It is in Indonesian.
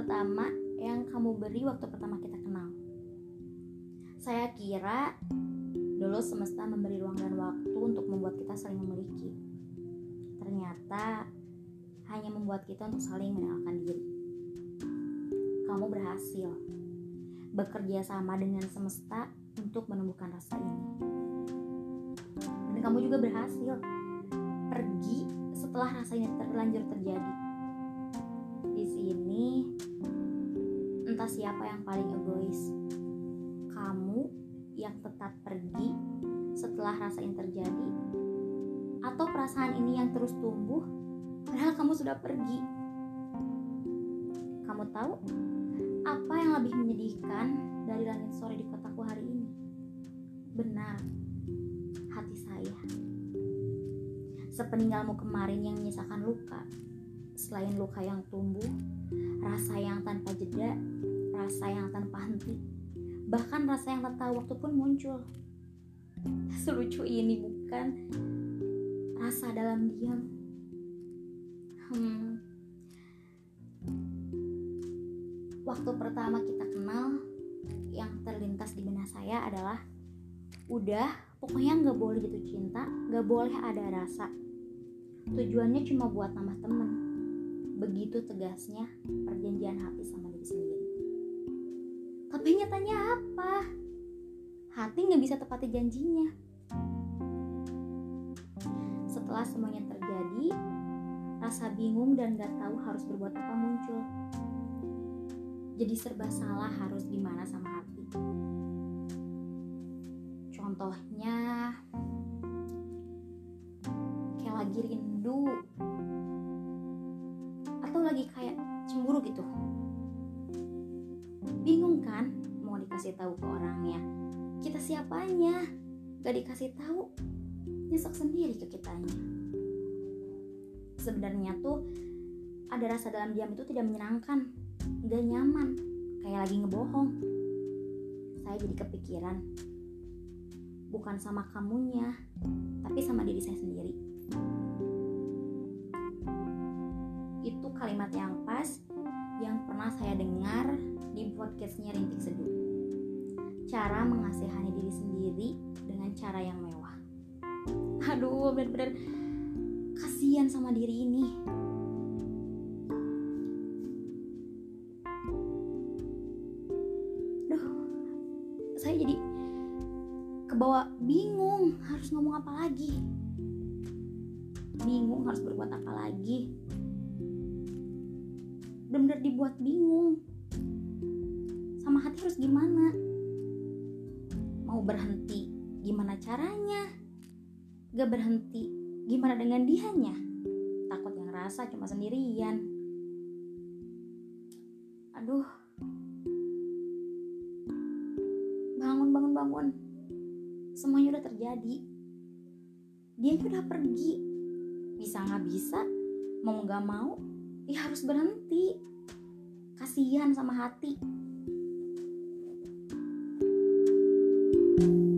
pertama yang kamu beri waktu pertama kita kenal? Saya kira dulu semesta memberi ruang dan waktu untuk membuat kita saling memiliki. Ternyata hanya membuat kita untuk saling mengenalkan diri. Kamu berhasil bekerja sama dengan semesta untuk menumbuhkan rasa ini. Dan kamu juga berhasil pergi setelah rasa ini terlanjur terjadi. Di sini entah siapa yang paling egois. Kamu yang tetap pergi setelah rasa ini terjadi atau perasaan ini yang terus tumbuh padahal kamu sudah pergi. Kamu tahu apa yang lebih menyedihkan dari langit sore di kotaku hari ini? Benar, hati saya. Sepeninggalmu kemarin yang menyisakan luka, selain luka yang tumbuh, rasa yang tanpa jeda, rasa yang tanpa henti, bahkan rasa yang tak tahu waktu pun muncul. Selucu ini bukan rasa dalam diam. Hmm. Waktu pertama kita kenal, yang terlintas di benak saya adalah udah pokoknya nggak boleh jatuh cinta nggak boleh ada rasa tujuannya cuma buat nama temen begitu tegasnya perjanjian hati sama diri sendiri. Tapi nyatanya apa? Hati nggak bisa tepati janjinya. Setelah semuanya terjadi rasa bingung dan gak tahu harus berbuat apa muncul. Jadi serba salah harus gimana sama hati. Contohnya kayak lagi rindu atau lagi kayak cemburu gitu. Bingung kan mau dikasih tahu ke orangnya. Kita siapanya? Gak dikasih tahu nyesek sendiri ke kitanya. Sebenarnya tuh ada rasa dalam diam itu tidak menyenangkan gak nyaman kayak lagi ngebohong. Saya jadi kepikiran bukan sama kamunya tapi sama diri saya sendiri kalimat yang pas yang pernah saya dengar di podcastnya Rintik Seduh. Cara mengasihani diri sendiri dengan cara yang mewah. Aduh bener-bener kasihan sama diri ini. Duh, saya jadi kebawa bingung harus ngomong apa lagi? Bingung harus berbuat apa lagi bener-bener dibuat bingung. Sama hati harus gimana? Mau berhenti gimana caranya? Gak berhenti gimana dengan dianya? Takut yang rasa cuma sendirian. Aduh. Bangun bangun bangun semuanya udah terjadi. Dia udah pergi. Bisa nggak bisa? Mau nggak mau ya harus berhenti. Kasihan sama hati. thank you